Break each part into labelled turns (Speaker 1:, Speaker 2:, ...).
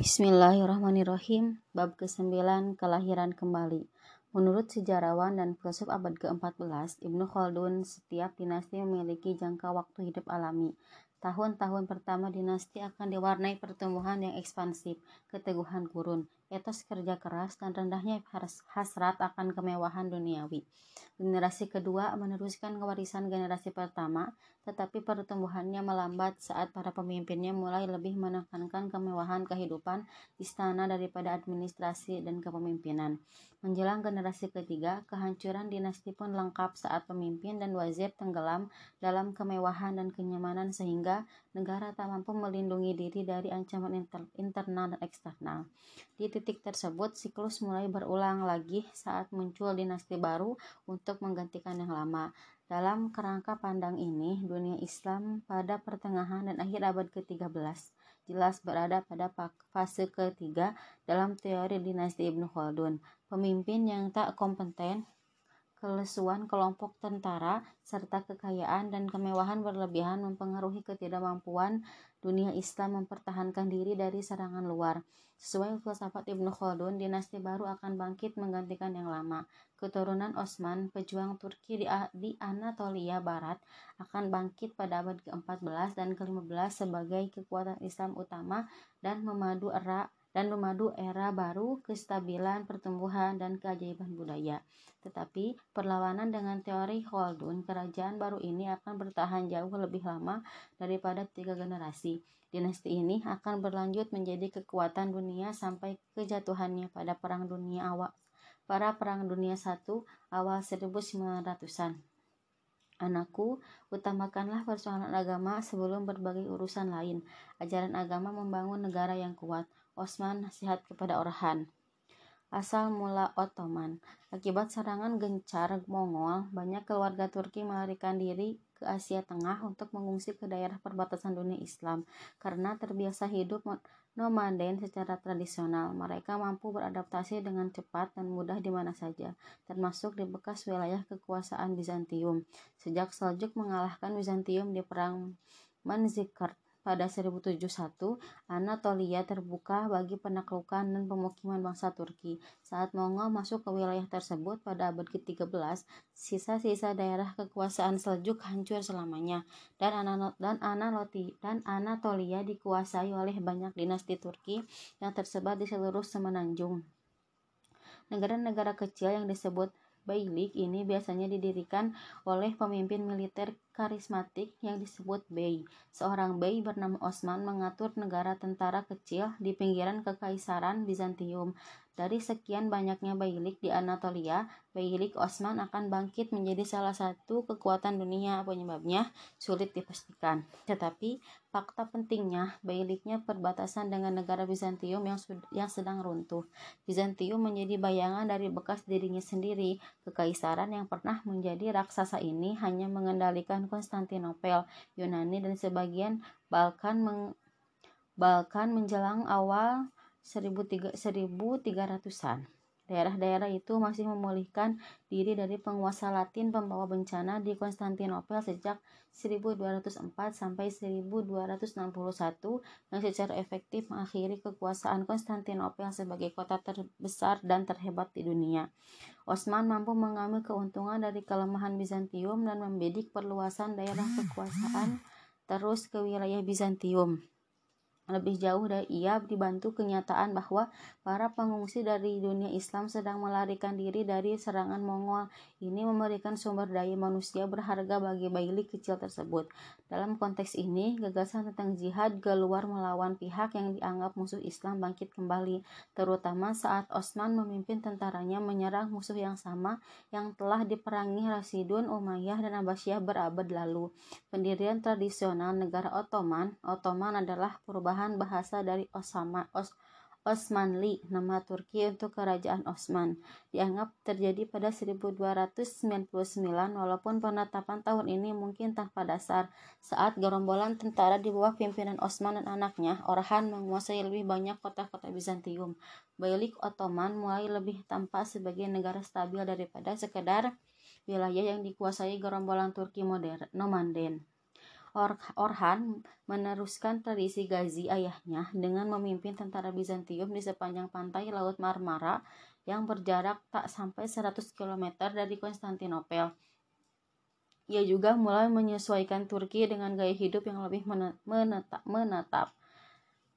Speaker 1: Bismillahirrahmanirrahim. Bab ke-9 Kelahiran kembali. Menurut sejarawan dan filsuf abad ke-14, Ibnu Khaldun, setiap dinasti memiliki jangka waktu hidup alami. Tahun-tahun pertama dinasti akan diwarnai pertumbuhan yang ekspansif, keteguhan kurun, etos kerja keras, dan rendahnya hasrat akan kemewahan duniawi. Generasi kedua meneruskan kewarisan generasi pertama, tetapi pertumbuhannya melambat saat para pemimpinnya mulai lebih menekankan kemewahan kehidupan istana daripada administrasi dan kepemimpinan. Menjelang generasi ketiga, kehancuran dinasti pun lengkap saat pemimpin dan wazir tenggelam dalam kemewahan dan kenyamanan sehingga negara tak mampu melindungi diri dari ancaman inter internal dan eksternal. Di titik tersebut, siklus mulai berulang lagi saat muncul dinasti baru untuk menggantikan yang lama. Dalam kerangka pandang ini, dunia Islam pada pertengahan dan akhir abad ke-13 jelas berada pada fase ketiga dalam teori dinasti Ibnu Khaldun. Pemimpin yang tak kompeten, kelesuan kelompok tentara, serta kekayaan dan kemewahan berlebihan mempengaruhi ketidakmampuan dunia Islam mempertahankan diri dari serangan luar. Sesuai filsafat Ibnu Khaldun, dinasti baru akan bangkit menggantikan yang lama. Keturunan Osman, pejuang Turki di, di Anatolia Barat, akan bangkit pada abad ke-14 dan ke-15 sebagai kekuatan Islam utama dan memadu era dan memadu era baru, kestabilan, pertumbuhan, dan keajaiban budaya. Tetapi, perlawanan dengan teori Khaldun, kerajaan baru ini akan bertahan jauh lebih lama daripada tiga generasi. Dinasti ini akan berlanjut menjadi kekuatan dunia sampai kejatuhannya pada Perang Dunia awal para Perang Dunia I awal 1900-an. Anakku, utamakanlah persoalan agama sebelum berbagai urusan lain. Ajaran agama membangun negara yang kuat. Osman nasihat kepada Orhan. Asal mula Ottoman. Akibat serangan gencar Mongol, banyak keluarga Turki melarikan diri ke Asia Tengah untuk mengungsi ke daerah perbatasan dunia Islam. Karena terbiasa hidup nomaden secara tradisional, mereka mampu beradaptasi dengan cepat dan mudah di mana saja, termasuk di bekas wilayah kekuasaan Bizantium. Sejak Seljuk mengalahkan Bizantium di Perang Manzikert pada 1071, Anatolia terbuka bagi penaklukan dan pemukiman bangsa Turki. Saat Mongol masuk ke wilayah tersebut pada abad ke-13, sisa-sisa daerah kekuasaan Seljuk hancur selamanya dan dan dan Anatolia dikuasai oleh banyak dinasti Turki yang tersebar di seluruh semenanjung. Negara-negara kecil yang disebut Beylik ini biasanya didirikan oleh pemimpin militer karismatik yang disebut Bey. Seorang Bey bernama Osman mengatur negara tentara kecil di pinggiran kekaisaran Bizantium. Dari sekian banyaknya beylik di Anatolia, beylik Osman akan bangkit menjadi salah satu kekuatan dunia. Penyebabnya sulit dipastikan. Tetapi fakta pentingnya, beyliknya perbatasan dengan negara Bizantium yang, yang sedang runtuh. Bizantium menjadi bayangan dari bekas dirinya sendiri. Kekaisaran yang pernah menjadi raksasa ini hanya mengendalikan Konstantinopel, Yunani, dan sebagian Balkan meng Balkan menjelang awal 1300-an. Daerah-daerah itu masih memulihkan diri dari penguasa Latin pembawa bencana di Konstantinopel sejak 1204 sampai 1261 yang secara efektif mengakhiri kekuasaan Konstantinopel sebagai kota terbesar dan terhebat di dunia. Osman mampu mengambil keuntungan dari kelemahan Bizantium dan membidik perluasan daerah kekuasaan terus ke wilayah Bizantium. Lebih jauh dari ia dibantu kenyataan bahwa para pengungsi dari dunia Islam sedang melarikan diri dari serangan Mongol. Ini memberikan sumber daya manusia berharga bagi bayi kecil tersebut. Dalam konteks ini, gagasan tentang jihad keluar melawan pihak yang dianggap musuh Islam bangkit kembali, terutama saat Osman memimpin tentaranya menyerang musuh yang sama yang telah diperangi Rasidun, Umayyah, dan Abbasiyah berabad lalu. Pendirian tradisional negara Ottoman, Ottoman adalah perubahan tambahan bahasa dari Osama Os Osmanli, nama Turki untuk Kerajaan Osman, dianggap terjadi pada 1299 walaupun penetapan tahun ini mungkin tanpa dasar saat gerombolan tentara di bawah pimpinan Osman dan anaknya, Orhan menguasai lebih banyak kota-kota Bizantium. Beylik Ottoman mulai lebih tampak sebagai negara stabil daripada sekedar wilayah yang dikuasai gerombolan Turki modern, nomaden. Or Orhan meneruskan tradisi Gazi ayahnya dengan memimpin tentara Bizantium di sepanjang pantai Laut Marmara yang berjarak tak sampai 100 km dari Konstantinopel. Ia juga mulai menyesuaikan Turki dengan gaya hidup yang lebih menetap. menetap.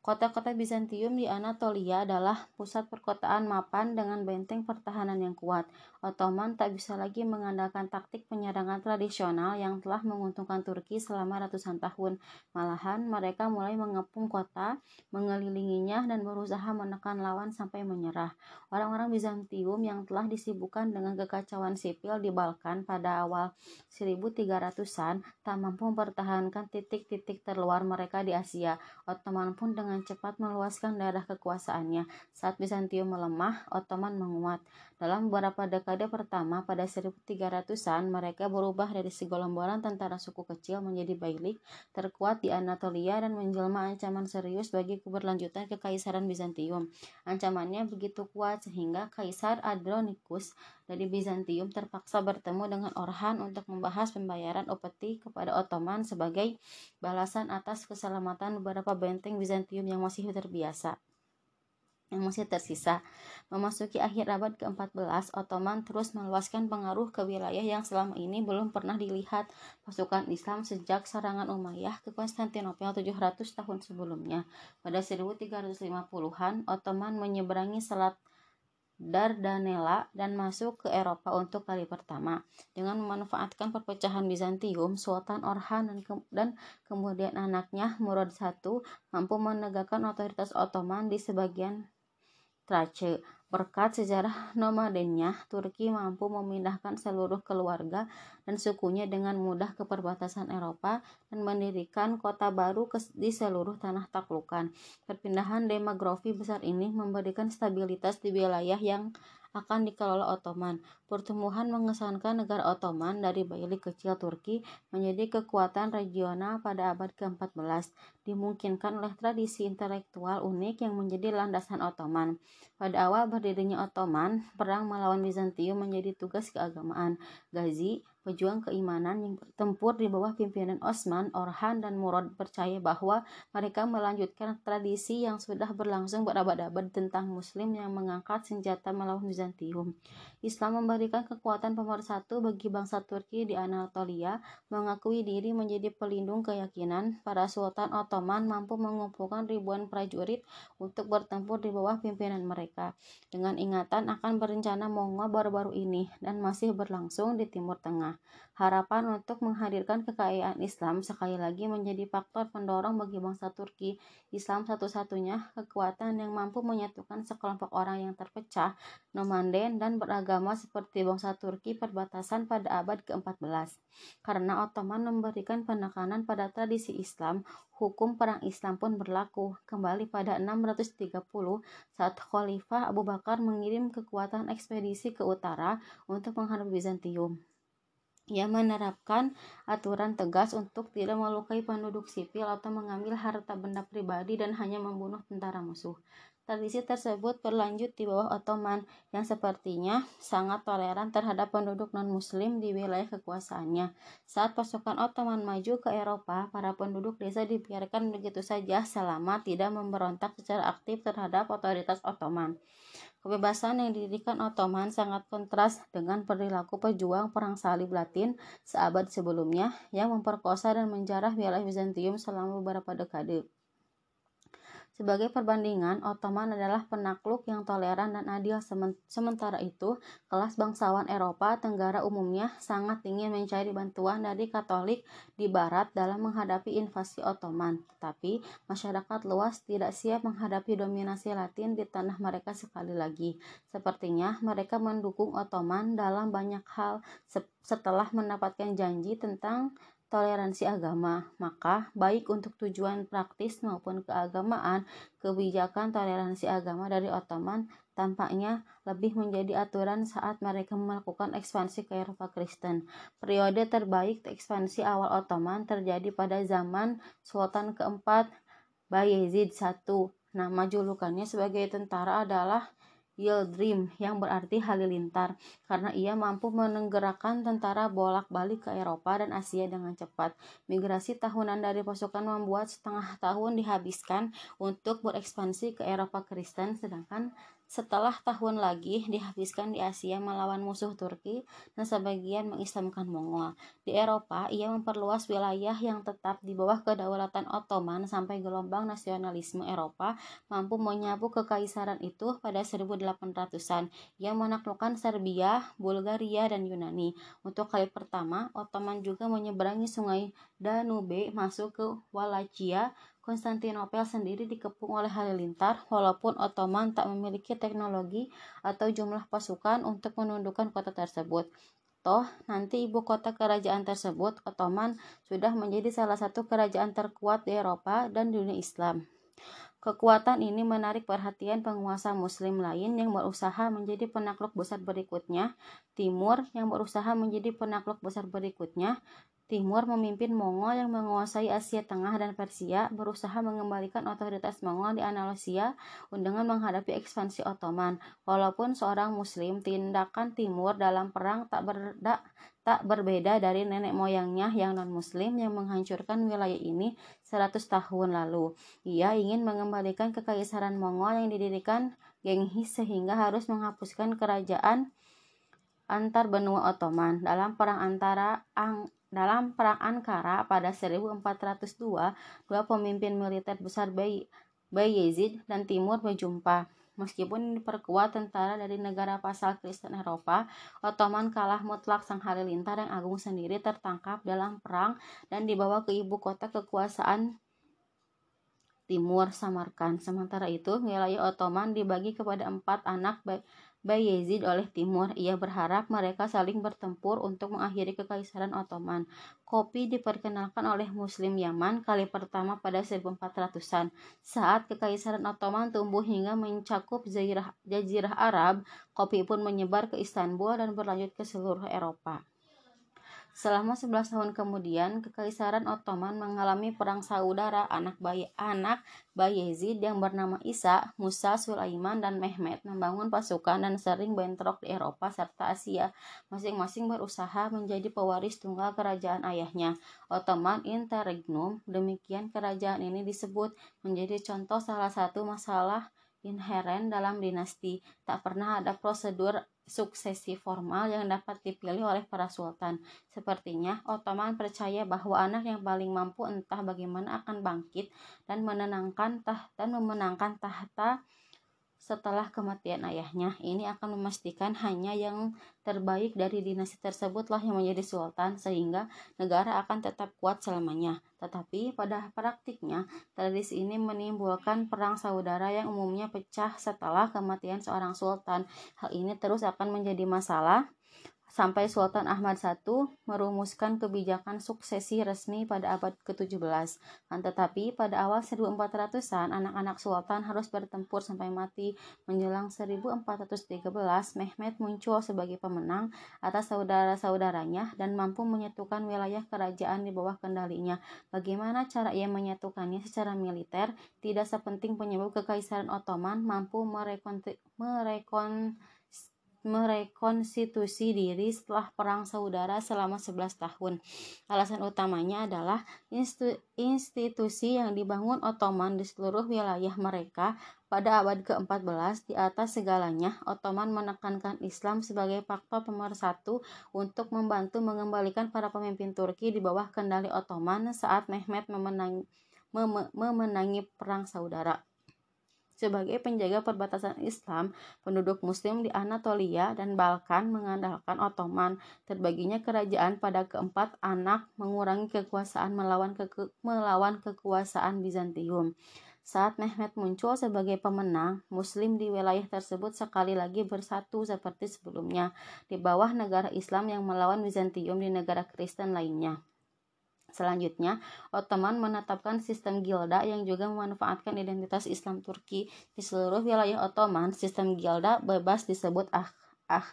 Speaker 1: Kota-kota Bizantium di Anatolia adalah pusat perkotaan mapan dengan benteng pertahanan yang kuat. Ottoman tak bisa lagi mengandalkan taktik penyerangan tradisional yang telah menguntungkan Turki selama ratusan tahun. Malahan, mereka mulai mengepung kota, mengelilinginya, dan berusaha menekan lawan sampai menyerah. Orang-orang Bizantium yang telah disibukkan dengan kekacauan sipil di Balkan pada awal 1300-an tak mampu mempertahankan titik-titik terluar mereka di Asia. Ottoman pun dengan cepat meluaskan daerah kekuasaannya. Saat Bizantium melemah, Ottoman menguat. Dalam beberapa dekade pertama pada 1300-an, mereka berubah dari segolombolan tentara suku kecil menjadi bailik terkuat di Anatolia dan menjelma ancaman serius bagi keberlanjutan kekaisaran Bizantium. Ancamannya begitu kuat sehingga Kaisar Andronicus dari Bizantium terpaksa bertemu dengan Orhan untuk membahas pembayaran upeti kepada Ottoman sebagai balasan atas keselamatan beberapa benteng Bizantium yang masih terbiasa yang masih tersisa. Memasuki akhir abad ke-14, Ottoman terus meluaskan pengaruh ke wilayah yang selama ini belum pernah dilihat pasukan Islam sejak serangan Umayyah ke Konstantinopel 700 tahun sebelumnya. Pada 1350-an, Ottoman menyeberangi Selat Dardanella dan masuk ke Eropa untuk kali pertama. Dengan memanfaatkan perpecahan Bizantium, Sultan Orhan dan, ke dan kemudian anaknya Murad I mampu menegakkan otoritas Ottoman di sebagian Trace. Berkat sejarah nomadennya, Turki mampu memindahkan seluruh keluarga dan sukunya dengan mudah ke perbatasan Eropa dan mendirikan kota baru di seluruh tanah taklukan. Perpindahan demografi besar ini memberikan stabilitas di wilayah yang akan dikelola Ottoman. Pertumbuhan mengesankan negara Ottoman dari bailik kecil Turki menjadi kekuatan regional pada abad ke-14, dimungkinkan oleh tradisi intelektual unik yang menjadi landasan Ottoman. Pada awal berdirinya Ottoman, perang melawan Bizantium menjadi tugas keagamaan. Gazi, pejuang keimanan yang bertempur di bawah pimpinan Osman, Orhan, dan Murad percaya bahwa mereka melanjutkan tradisi yang sudah berlangsung berabad-abad tentang Muslim yang mengangkat senjata melawan Bizantium. Islam memberikan kekuatan pemersatu bagi bangsa Turki di Anatolia, mengakui diri menjadi pelindung keyakinan. Para Sultan Ottoman mampu mengumpulkan ribuan prajurit untuk bertempur di bawah pimpinan mereka. Dengan ingatan akan berencana Mongol baru-baru ini dan masih berlangsung di Timur Tengah. Harapan untuk menghadirkan kekayaan Islam sekali lagi menjadi faktor pendorong bagi bangsa Turki. Islam satu-satunya kekuatan yang mampu menyatukan sekelompok orang yang terpecah, nomaden, dan beragama seperti bangsa Turki perbatasan pada abad ke-14. Karena Ottoman memberikan penekanan pada tradisi Islam, hukum perang Islam pun berlaku. Kembali pada 630 saat Khalifah Abu Bakar mengirim kekuatan ekspedisi ke utara untuk menghadapi Bizantium. Ia menerapkan aturan tegas untuk tidak melukai penduduk sipil atau mengambil harta benda pribadi dan hanya membunuh tentara musuh. Tradisi tersebut berlanjut di bawah Ottoman yang sepertinya sangat toleran terhadap penduduk non-muslim di wilayah kekuasaannya. Saat pasukan Ottoman maju ke Eropa, para penduduk desa dibiarkan begitu saja selama tidak memberontak secara aktif terhadap otoritas Ottoman. Kebebasan yang didirikan Ottoman sangat kontras dengan perilaku pejuang perang salib Latin seabad sebelumnya yang memperkosa dan menjarah wilayah Bizantium selama beberapa dekade. Sebagai perbandingan, Ottoman adalah penakluk yang toleran dan adil. Sementara itu, kelas bangsawan Eropa Tenggara umumnya sangat ingin mencari bantuan dari Katolik di Barat dalam menghadapi invasi Ottoman. Tetapi, masyarakat luas tidak siap menghadapi dominasi Latin di tanah mereka sekali lagi. Sepertinya mereka mendukung Ottoman dalam banyak hal setelah mendapatkan janji tentang toleransi agama, maka baik untuk tujuan praktis maupun keagamaan, kebijakan toleransi agama dari Ottoman tampaknya lebih menjadi aturan saat mereka melakukan ekspansi ke Eropa Kristen. Periode terbaik ekspansi awal Ottoman terjadi pada zaman Sultan keempat Bayezid I. Nama julukannya sebagai tentara adalah Yildirim yang berarti halilintar karena ia mampu menenggerakkan tentara bolak-balik ke Eropa dan Asia dengan cepat. Migrasi tahunan dari pasukan membuat setengah tahun dihabiskan untuk berekspansi ke Eropa Kristen sedangkan setelah tahun lagi dihabiskan di Asia melawan musuh Turki dan sebagian mengislamkan Mongol. Di Eropa, ia memperluas wilayah yang tetap di bawah kedaulatan Ottoman sampai gelombang nasionalisme Eropa mampu menyapu kekaisaran itu pada 1800-an. Ia menaklukkan Serbia, Bulgaria, dan Yunani. Untuk kali pertama, Ottoman juga menyeberangi sungai Danube masuk ke Wallachia, Konstantinopel sendiri dikepung oleh halilintar, walaupun Ottoman tak memiliki teknologi atau jumlah pasukan untuk menundukkan kota tersebut. Toh, nanti ibu kota kerajaan tersebut, Ottoman, sudah menjadi salah satu kerajaan terkuat di Eropa dan dunia Islam. Kekuatan ini menarik perhatian penguasa muslim lain yang berusaha menjadi penakluk besar berikutnya, Timur yang berusaha menjadi penakluk besar berikutnya, Timur memimpin Mongol yang menguasai Asia Tengah dan Persia berusaha mengembalikan otoritas Mongol di Andalusia dengan menghadapi ekspansi Ottoman. Walaupun seorang muslim, tindakan Timur dalam perang tak berda, tak berbeda dari nenek moyangnya yang non-muslim yang menghancurkan wilayah ini 100 tahun lalu. Ia ingin mengembalikan kekaisaran Mongol yang didirikan Genghis sehingga harus menghapuskan kerajaan antar benua Ottoman dalam perang antara Ang dalam Perang Ankara pada 1402, dua pemimpin militer besar Bayezid dan Timur berjumpa. Meskipun diperkuat tentara dari negara pasal Kristen Eropa, Ottoman kalah mutlak sang halilintar yang agung sendiri tertangkap dalam perang dan dibawa ke ibu kota kekuasaan Timur Samarkand. Sementara itu, wilayah Ottoman dibagi kepada empat anak Bayezid oleh Timur. Ia berharap mereka saling bertempur untuk mengakhiri kekaisaran Ottoman. Kopi diperkenalkan oleh Muslim Yaman kali pertama pada 1400-an. Saat kekaisaran Ottoman tumbuh hingga mencakup Jazirah Arab, kopi pun menyebar ke Istanbul dan berlanjut ke seluruh Eropa. Selama 11 tahun kemudian, Kekaisaran Ottoman mengalami perang saudara anak bayi anak Bayezid yang bernama Isa, Musa, Sulaiman, dan Mehmet membangun pasukan dan sering bentrok di Eropa serta Asia. Masing-masing berusaha menjadi pewaris tunggal kerajaan ayahnya, Ottoman Interregnum. Demikian kerajaan ini disebut menjadi contoh salah satu masalah inheren dalam dinasti. Tak pernah ada prosedur suksesi formal yang dapat dipilih oleh para sultan. Sepertinya Ottoman percaya bahwa anak yang paling mampu entah bagaimana akan bangkit dan menenangkan tahta dan memenangkan tahta setelah kematian ayahnya. Ini akan memastikan hanya yang terbaik dari dinasti tersebutlah yang menjadi sultan sehingga negara akan tetap kuat selamanya. Tetapi pada praktiknya, tradisi ini menimbulkan perang saudara yang umumnya pecah setelah kematian seorang sultan. Hal ini terus akan menjadi masalah sampai Sultan Ahmad I merumuskan kebijakan suksesi resmi pada abad ke-17. Kan tetapi pada awal 1400-an anak-anak sultan harus bertempur sampai mati. Menjelang 1413 Mehmet muncul sebagai pemenang atas saudara-saudaranya dan mampu menyatukan wilayah kerajaan di bawah kendalinya. Bagaimana cara ia menyatukannya secara militer tidak sepenting penyebab kekaisaran Ottoman mampu merekon merekon merekonstitusi diri setelah perang saudara selama 11 tahun. Alasan utamanya adalah institusi yang dibangun Ottoman di seluruh wilayah mereka pada abad ke-14 di atas segalanya, Ottoman menekankan Islam sebagai faktor pemersatu untuk membantu mengembalikan para pemimpin Turki di bawah kendali Ottoman saat Mehmet memenangi, memenangi perang saudara. Sebagai penjaga perbatasan Islam, penduduk Muslim di Anatolia dan Balkan mengandalkan Ottoman. Terbaginya kerajaan pada keempat anak mengurangi kekuasaan melawan, ke melawan kekuasaan Bizantium. Saat Mehmet muncul sebagai pemenang, Muslim di wilayah tersebut sekali lagi bersatu seperti sebelumnya, di bawah negara Islam yang melawan Bizantium di negara Kristen lainnya. Selanjutnya, Ottoman menetapkan sistem gilda yang juga memanfaatkan identitas Islam Turki. Di seluruh wilayah Ottoman, sistem gilda bebas disebut ah, ah,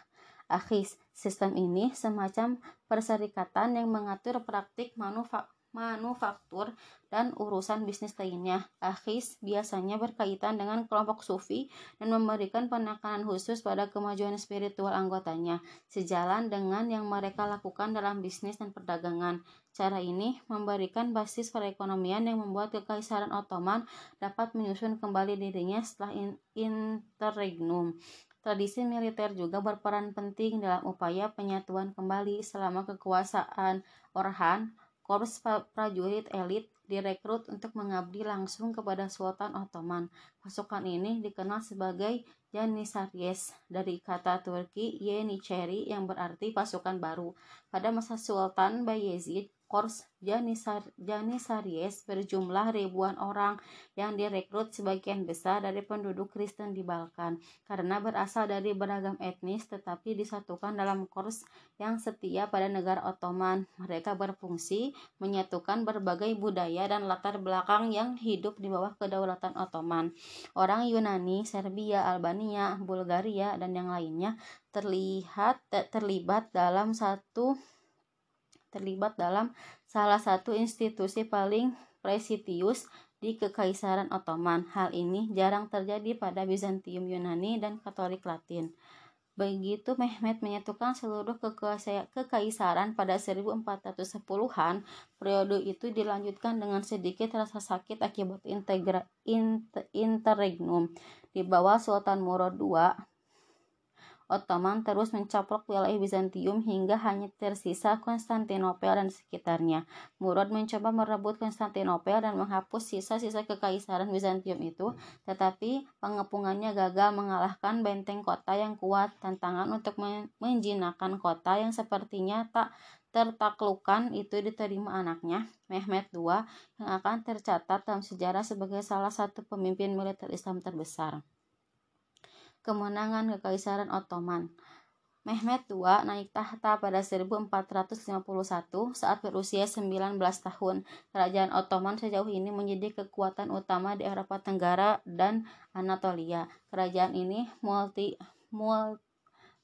Speaker 1: akhis. Sistem ini semacam perserikatan yang mengatur praktik manufak manufaktur, dan urusan bisnis lainnya. Akhis biasanya berkaitan dengan kelompok sufi dan memberikan penekanan khusus pada kemajuan spiritual anggotanya, sejalan dengan yang mereka lakukan dalam bisnis dan perdagangan. Cara ini memberikan basis perekonomian yang membuat Kekaisaran Ottoman dapat menyusun kembali dirinya setelah interregnum. Tradisi militer juga berperan penting dalam upaya penyatuan kembali selama kekuasaan Orhan, korps prajurit elit direkrut untuk mengabdi langsung kepada Sultan Ottoman. Pasukan ini dikenal sebagai Janissaries dari kata Turki Yenicheri yang berarti pasukan baru. Pada masa Sultan Bayezid, Korps Janissaries berjumlah ribuan orang yang direkrut sebagian besar dari penduduk Kristen di Balkan karena berasal dari beragam etnis tetapi disatukan dalam korps yang setia pada negara Ottoman. Mereka berfungsi menyatukan berbagai budaya dan latar belakang yang hidup di bawah kedaulatan Ottoman. Orang Yunani, Serbia, Albania, Bulgaria, dan yang lainnya terlihat terlibat dalam satu terlibat dalam salah satu institusi paling presitius di Kekaisaran Ottoman. Hal ini jarang terjadi pada Bizantium Yunani dan Katolik Latin. Begitu Mehmet menyatukan seluruh kekaisaran pada 1410-an, periode itu dilanjutkan dengan sedikit rasa sakit akibat integra, inter, interregnum. Di bawah Sultan Murad II, Ottoman terus mencaplok wilayah Bizantium hingga hanya tersisa Konstantinopel dan sekitarnya. Murad mencoba merebut Konstantinopel dan menghapus sisa-sisa kekaisaran Bizantium itu, tetapi pengepungannya gagal mengalahkan benteng kota yang kuat. Tantangan untuk menjinakkan kota yang sepertinya tak tertaklukkan itu diterima anaknya, Mehmet II, yang akan tercatat dalam sejarah sebagai salah satu pemimpin militer Islam terbesar kemenangan Kekaisaran Ottoman. Mehmet II naik tahta pada 1451 saat berusia 19 tahun. Kerajaan Ottoman sejauh ini menjadi kekuatan utama di Eropa Tenggara dan Anatolia. Kerajaan ini multi multi,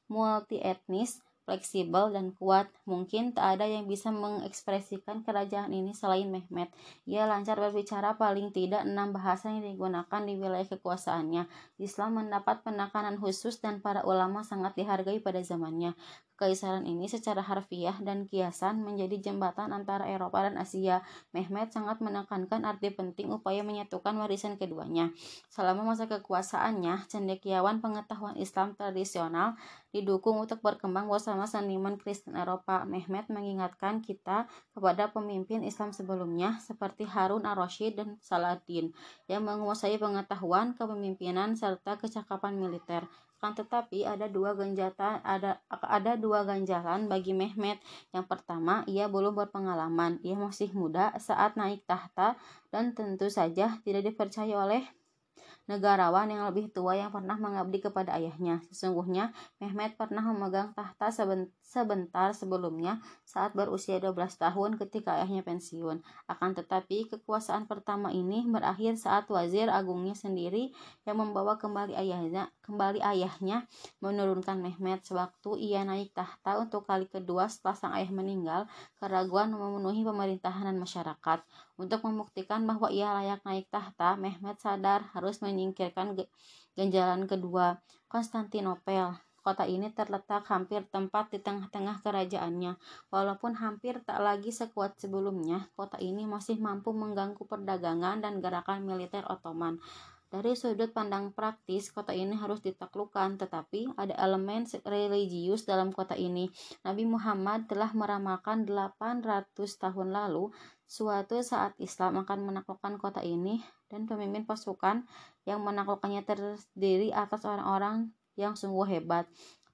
Speaker 1: multi etnis fleksibel dan kuat. Mungkin tak ada yang bisa mengekspresikan kerajaan ini selain Mehmet. Ia lancar berbicara paling tidak enam bahasa yang digunakan di wilayah kekuasaannya. Islam mendapat penekanan khusus dan para ulama sangat dihargai pada zamannya. Kekaisaran ini secara harfiah dan kiasan menjadi jembatan antara Eropa dan Asia. Mehmet sangat menekankan arti penting upaya menyatukan warisan keduanya. Selama masa kekuasaannya, cendekiawan pengetahuan Islam tradisional didukung untuk berkembang bersama seniman Kristen Eropa. Mehmet mengingatkan kita kepada pemimpin Islam sebelumnya seperti Harun ar-Rasyid dan Saladin yang menguasai pengetahuan kepemimpinan serta kecakapan militer. Akan tetapi ada dua ganjatan ada ada dua ganjalan bagi Mehmet. Yang pertama, ia belum berpengalaman. Ia masih muda saat naik tahta dan tentu saja tidak dipercaya oleh negarawan yang lebih tua yang pernah mengabdi kepada ayahnya. Sesungguhnya, Mehmet pernah memegang tahta sebentar sebelumnya saat berusia 12 tahun ketika ayahnya pensiun. Akan tetapi, kekuasaan pertama ini berakhir saat wazir agungnya sendiri yang membawa kembali ayahnya, kembali ayahnya menurunkan Mehmet sewaktu ia naik tahta untuk kali kedua setelah sang ayah meninggal, keraguan memenuhi pemerintahan dan masyarakat. Untuk membuktikan bahwa ia layak naik tahta, Mehmet sadar harus menyingkirkan ganjalan kedua, Konstantinopel. Kota ini terletak hampir tempat di tengah-tengah kerajaannya. Walaupun hampir tak lagi sekuat sebelumnya, kota ini masih mampu mengganggu perdagangan dan gerakan militer Ottoman. Dari sudut pandang praktis, kota ini harus ditaklukkan, tetapi ada elemen religius dalam kota ini. Nabi Muhammad telah meramalkan 800 tahun lalu suatu saat Islam akan menaklukkan kota ini dan pemimpin pasukan yang menaklukkannya terdiri atas orang-orang yang sungguh hebat.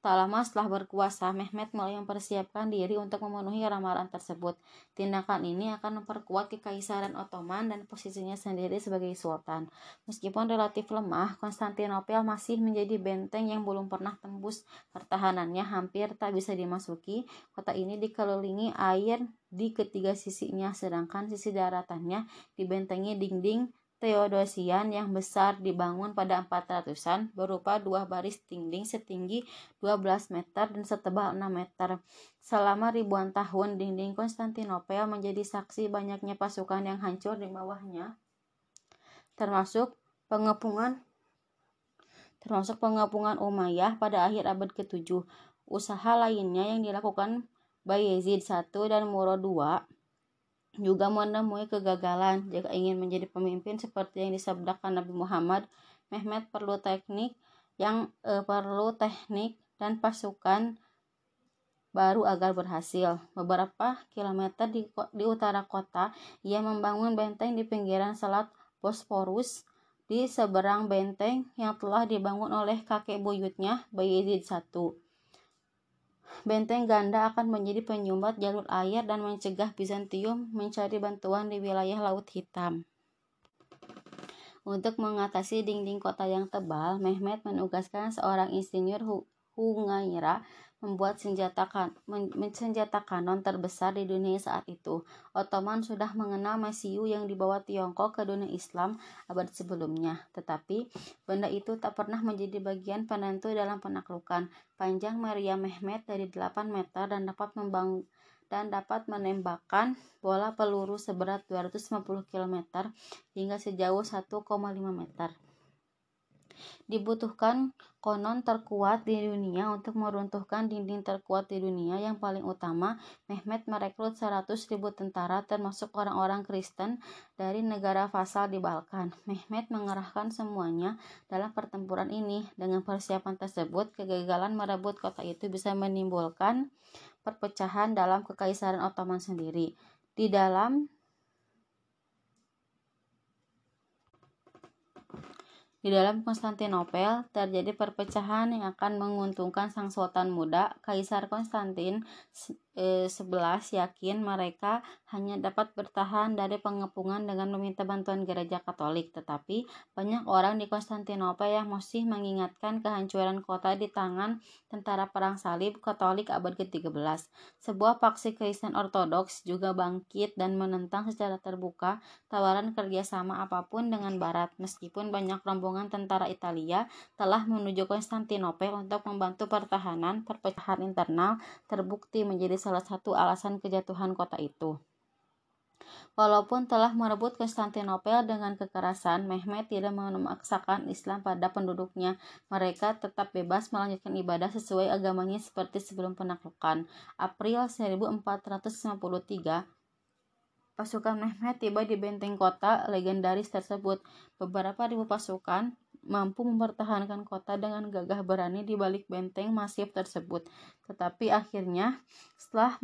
Speaker 1: Tak lama setelah berkuasa, Mehmet mulai mempersiapkan diri untuk memenuhi ramalan tersebut. Tindakan ini akan memperkuat kekaisaran Ottoman dan posisinya sendiri sebagai sultan. Meskipun relatif lemah, Konstantinopel masih menjadi benteng yang belum pernah tembus pertahanannya hampir tak bisa dimasuki. Kota ini dikelilingi air di ketiga sisinya, sedangkan sisi daratannya dibentengi dinding Theodosian yang besar dibangun pada 400-an berupa dua baris dinding setinggi 12 meter dan setebal 6 meter. Selama ribuan tahun, dinding Konstantinopel menjadi saksi banyaknya pasukan yang hancur di bawahnya, termasuk pengepungan termasuk pengepungan Umayyah pada akhir abad ke-7. Usaha lainnya yang dilakukan Bayezid I dan Murad II juga menemui kegagalan jika ingin menjadi pemimpin seperti yang disabdakan Nabi Muhammad Mehmet perlu teknik yang eh, perlu teknik dan pasukan baru agar berhasil. Beberapa kilometer di, di utara kota, ia membangun benteng di pinggiran Selat Bosporus di seberang benteng yang telah dibangun oleh kakek buyutnya Bayezid I. Benteng ganda akan menjadi penyumbat jalur air dan mencegah Bizantium mencari bantuan di wilayah Laut Hitam. Untuk mengatasi dinding kota yang tebal, Mehmet menugaskan seorang insinyur Hungaira membuat senjata, kan, senjata kanon terbesar di dunia saat itu. Ottoman sudah mengenal Mesiu yang dibawa Tiongkok ke dunia Islam abad sebelumnya, tetapi benda itu tak pernah menjadi bagian penentu dalam penaklukan. Panjang Meriam Mehmet dari 8 meter dan dapat membang dan dapat menembakkan bola peluru seberat 250 km hingga sejauh 1,5 meter dibutuhkan konon terkuat di dunia untuk meruntuhkan dinding terkuat di dunia. Yang paling utama Mehmet merekrut 100.000 tentara termasuk orang-orang Kristen dari negara vasal di Balkan. Mehmet mengerahkan semuanya dalam pertempuran ini. Dengan persiapan tersebut kegagalan merebut kota itu bisa menimbulkan perpecahan dalam kekaisaran Ottoman sendiri. Di dalam Di dalam Konstantinopel terjadi perpecahan yang akan menguntungkan sang sultan muda. Kaisar Konstantin eh, 11 yakin mereka hanya dapat bertahan dari pengepungan dengan meminta bantuan gereja Katolik, tetapi banyak orang di Konstantinopel yang masih mengingatkan kehancuran kota di tangan tentara perang salib Katolik abad ke-13. Sebuah paksi Kristen Ortodoks juga bangkit dan menentang secara terbuka tawaran kerjasama apa pun dengan Barat, meskipun banyak rombongan tentara Italia telah menuju Konstantinopel untuk membantu pertahanan, perpecahan internal terbukti menjadi salah satu alasan kejatuhan kota itu. Walaupun telah merebut Konstantinopel dengan kekerasan, Mehmet tidak memaksakan Islam pada penduduknya. Mereka tetap bebas melanjutkan ibadah sesuai agamanya seperti sebelum penaklukan. April 1453, Pasukan Mehmet tiba di benteng kota legendaris tersebut. Beberapa ribu pasukan mampu mempertahankan kota dengan gagah berani di balik benteng masif tersebut. Tetapi akhirnya, setelah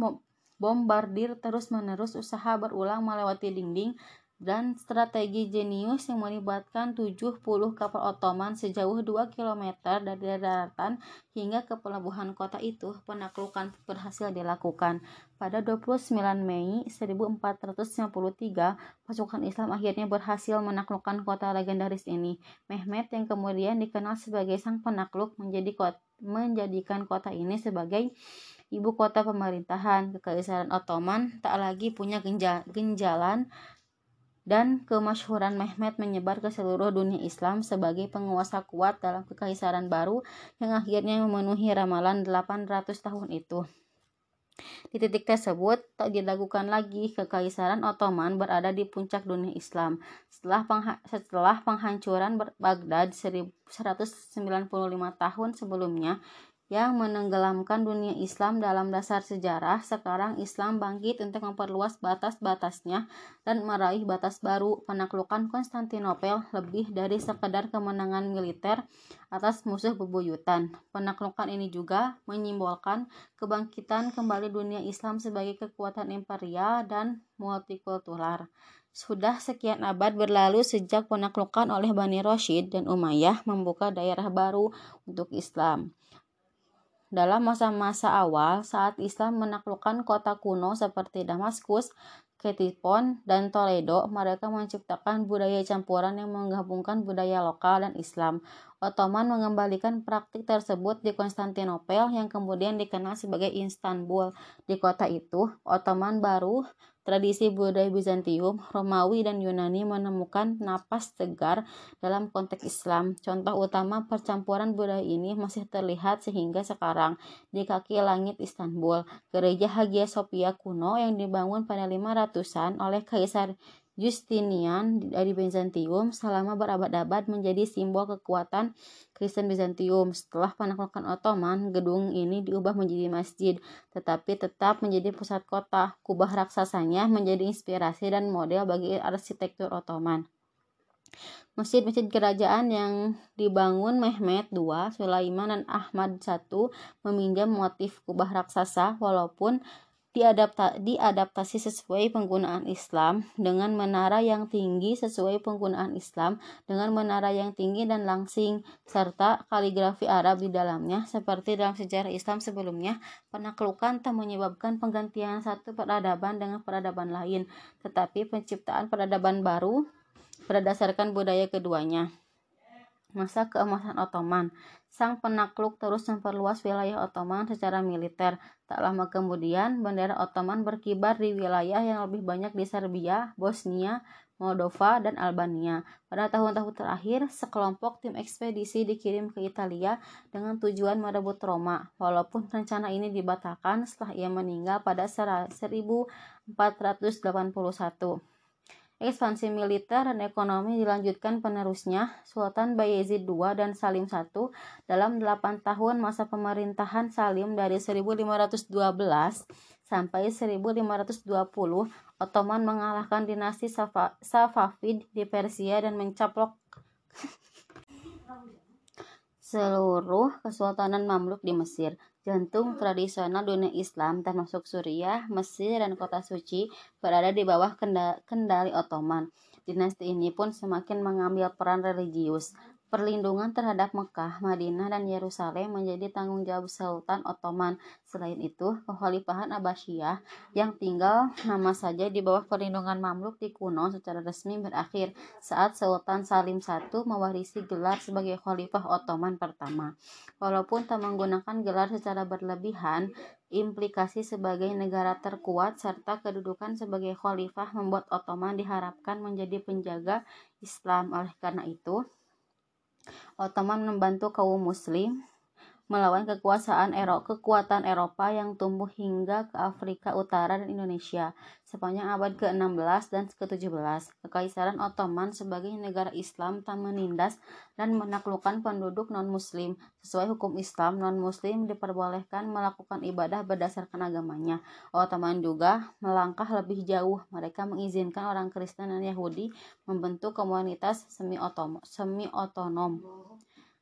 Speaker 1: bombardir terus-menerus usaha berulang melewati dinding, dan strategi jenius yang melibatkan 70 kapal Ottoman sejauh 2 km dari daratan hingga ke pelabuhan kota itu, penaklukan berhasil dilakukan. Pada 29 Mei 1453, pasukan Islam akhirnya berhasil menaklukkan kota legendaris ini. Mehmet yang kemudian dikenal sebagai sang penakluk menjadi kota, menjadikan kota ini sebagai ibu kota pemerintahan. Kekaisaran Ottoman tak lagi punya genjalan dan kemasyhuran Mehmet menyebar ke seluruh dunia Islam sebagai penguasa kuat dalam kekaisaran baru yang akhirnya memenuhi ramalan 800 tahun itu. Di titik tersebut, tak dilakukan lagi kekaisaran Ottoman berada di puncak dunia Islam. Setelah, pengha setelah penghancuran Baghdad 195 tahun sebelumnya, yang menenggelamkan dunia Islam dalam dasar sejarah, sekarang Islam bangkit untuk memperluas batas-batasnya dan meraih batas baru penaklukan Konstantinopel lebih dari sekedar kemenangan militer atas musuh bebuyutan. Penaklukan ini juga menyimbolkan kebangkitan kembali dunia Islam sebagai kekuatan imperial dan multikultural. Sudah sekian abad berlalu sejak penaklukan oleh Bani Rashid dan Umayyah membuka daerah baru untuk Islam. Dalam masa-masa awal, saat Islam menaklukkan kota kuno seperti Damaskus, Ketipon, dan Toledo, mereka menciptakan budaya campuran yang menggabungkan budaya lokal dan Islam. Ottoman mengembalikan praktik tersebut di Konstantinopel yang kemudian dikenal sebagai Istanbul. Di kota itu, Ottoman baru tradisi budaya Bizantium, Romawi, dan Yunani menemukan napas tegar dalam konteks Islam. Contoh utama percampuran budaya ini masih terlihat sehingga sekarang di kaki langit Istanbul. Gereja Hagia Sophia kuno yang dibangun pada 500-an oleh Kaisar Justinian dari Bizantium selama berabad-abad menjadi simbol kekuatan Kristen Bizantium. Setelah penaklukan Ottoman, gedung ini diubah menjadi masjid, tetapi tetap menjadi pusat kota. Kubah raksasanya menjadi inspirasi dan model bagi arsitektur Ottoman. Masjid-masjid kerajaan yang dibangun Mehmet II, Sulaiman, dan Ahmad I meminjam motif kubah raksasa walaupun diadapta diadaptasi sesuai penggunaan Islam dengan menara yang tinggi sesuai penggunaan Islam dengan menara yang tinggi dan langsing serta kaligrafi Arab di dalamnya seperti dalam sejarah Islam sebelumnya penaklukan tak menyebabkan penggantian satu peradaban dengan peradaban lain tetapi penciptaan peradaban baru berdasarkan budaya keduanya masa keemasan Ottoman. Sang penakluk terus memperluas wilayah Ottoman secara militer. Tak lama kemudian, bendera Ottoman berkibar di wilayah yang lebih banyak di Serbia, Bosnia, Moldova, dan Albania. Pada tahun-tahun terakhir, sekelompok tim ekspedisi dikirim ke Italia dengan tujuan merebut Roma, walaupun rencana ini dibatalkan setelah ia meninggal pada 1481. Ekspansi militer dan ekonomi dilanjutkan penerusnya, Sultan Bayezid II dan Salim I dalam 8 tahun masa pemerintahan Salim dari 1512 sampai 1520, Ottoman mengalahkan dinasti Safavid di Persia dan mencaplok seluruh kesultanan Mamluk di Mesir jantung tradisional dunia Islam termasuk Suriah, Mesir, dan kota suci berada di bawah kendali Ottoman. Dinasti ini pun semakin mengambil peran religius. Perlindungan terhadap Mekah, Madinah, dan Yerusalem menjadi tanggung jawab Sultan Ottoman. Selain itu, Kekhalifahan Abbasiyah yang tinggal nama saja di bawah perlindungan Mamluk di kuno secara resmi berakhir saat Sultan Salim I mewarisi gelar sebagai Khalifah Ottoman pertama. Walaupun tak menggunakan gelar secara berlebihan, implikasi sebagai negara terkuat serta kedudukan sebagai khalifah membuat Ottoman diharapkan menjadi penjaga Islam. Oleh karena itu, Ottoman membantu kaum muslim melawan kekuasaan Ero kekuatan Eropa yang tumbuh hingga ke Afrika Utara dan Indonesia sepanjang abad ke-16 dan ke-17. Kekaisaran Ottoman sebagai negara Islam tak menindas dan menaklukkan penduduk non-muslim. Sesuai hukum Islam, non-muslim diperbolehkan melakukan ibadah berdasarkan agamanya. Ottoman juga melangkah lebih jauh. Mereka mengizinkan orang Kristen dan Yahudi membentuk komunitas semi-otonom. Semi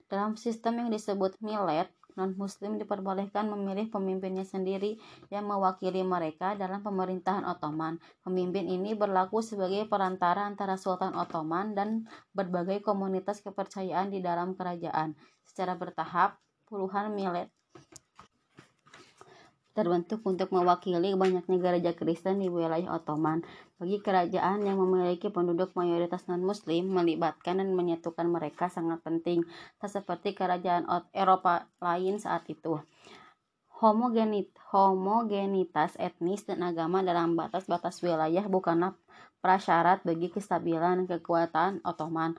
Speaker 1: dalam sistem yang disebut milet, non-muslim diperbolehkan memilih pemimpinnya sendiri yang mewakili mereka dalam pemerintahan Ottoman. Pemimpin ini berlaku sebagai perantara antara Sultan Ottoman dan berbagai komunitas kepercayaan di dalam kerajaan. Secara bertahap, puluhan milet terbentuk untuk mewakili banyaknya gereja Kristen di wilayah Ottoman. Bagi kerajaan yang memiliki penduduk mayoritas non-muslim, melibatkan dan menyatukan mereka sangat penting, tak seperti kerajaan Eropa lain saat itu. Homogenit, homogenitas etnis dan agama dalam batas-batas wilayah bukanlah prasyarat bagi kestabilan kekuatan Ottoman.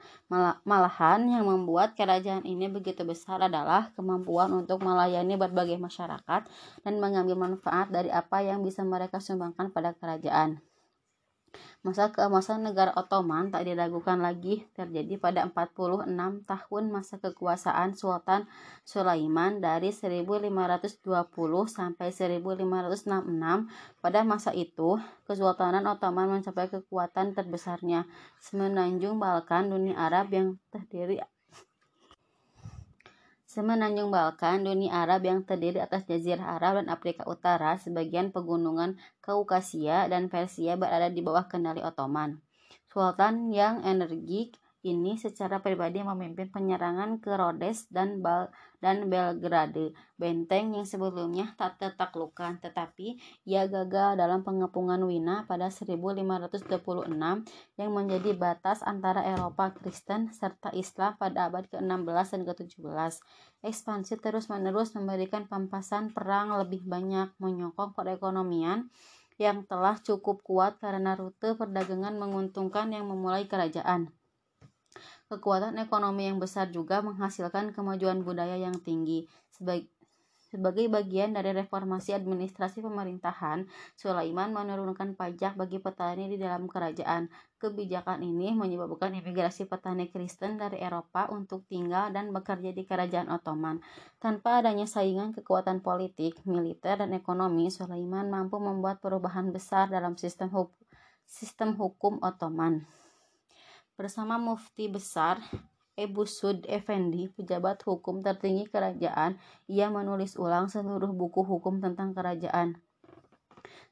Speaker 1: Malahan yang membuat kerajaan ini begitu besar adalah kemampuan untuk melayani berbagai masyarakat dan mengambil manfaat dari apa yang bisa mereka sumbangkan pada kerajaan. Masa keemasan negara Ottoman tak diragukan lagi terjadi pada 46 tahun masa kekuasaan Sultan Sulaiman dari 1520 sampai 1566. Pada masa itu, Kesultanan Ottoman mencapai kekuatan terbesarnya. Semenanjung Balkan dunia Arab yang terdiri Semenanjung Balkan, dunia Arab yang terdiri atas Jazirah Arab dan Afrika Utara, sebagian pegunungan Kaukasia dan Persia berada di bawah kendali Ottoman. Sultan yang energik ini secara pribadi memimpin penyerangan ke Rhodes dan Bal dan Belgrade, benteng yang sebelumnya tak tertaklukkan, tetapi ia gagal dalam pengepungan Wina pada 1526 yang menjadi batas antara Eropa Kristen serta Islam pada abad ke-16 dan ke-17. Ekspansi terus-menerus memberikan pampasan perang lebih banyak menyokong perekonomian yang telah cukup kuat karena rute perdagangan menguntungkan yang memulai kerajaan. Kekuatan ekonomi yang besar juga menghasilkan kemajuan budaya yang tinggi. Sebagai sebagai bagian dari reformasi administrasi pemerintahan, Sulaiman menurunkan pajak bagi petani di dalam kerajaan. Kebijakan ini menyebabkan imigrasi petani Kristen dari Eropa untuk tinggal dan bekerja di kerajaan Ottoman. Tanpa adanya saingan kekuatan politik, militer, dan ekonomi, Sulaiman mampu membuat perubahan besar dalam sistem hukum, sistem hukum Ottoman. Bersama Mufti Besar Ebu Sud Effendi, pejabat hukum tertinggi kerajaan, ia menulis ulang seluruh buku hukum tentang kerajaan.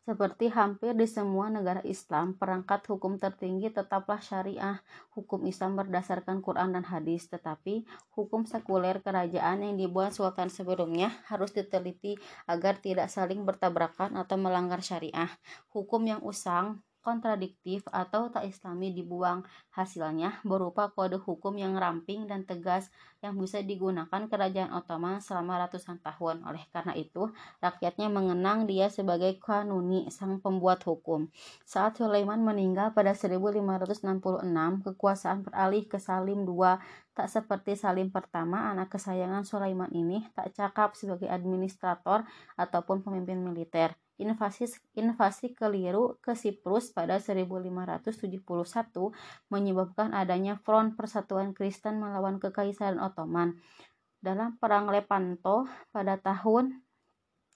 Speaker 1: Seperti hampir di semua negara Islam, perangkat hukum tertinggi tetaplah syariah, hukum Islam berdasarkan Quran dan hadis, tetapi hukum sekuler kerajaan yang dibuat sultan sebelumnya harus diteliti agar tidak saling bertabrakan atau melanggar syariah. Hukum yang usang kontradiktif atau tak islami dibuang. Hasilnya berupa kode hukum yang ramping dan tegas yang bisa digunakan kerajaan Ottoman selama ratusan tahun. Oleh karena itu, rakyatnya mengenang dia sebagai Kanuni, sang pembuat hukum. Saat Sulaiman meninggal pada 1566, kekuasaan beralih ke Salim II Tak seperti Salim pertama, anak kesayangan Sulaiman ini tak cakap sebagai administrator ataupun pemimpin militer invasi invasi keliru ke Siprus pada 1571 menyebabkan adanya Front Persatuan Kristen melawan Kekaisaran Ottoman. Dalam Perang Lepanto pada tahun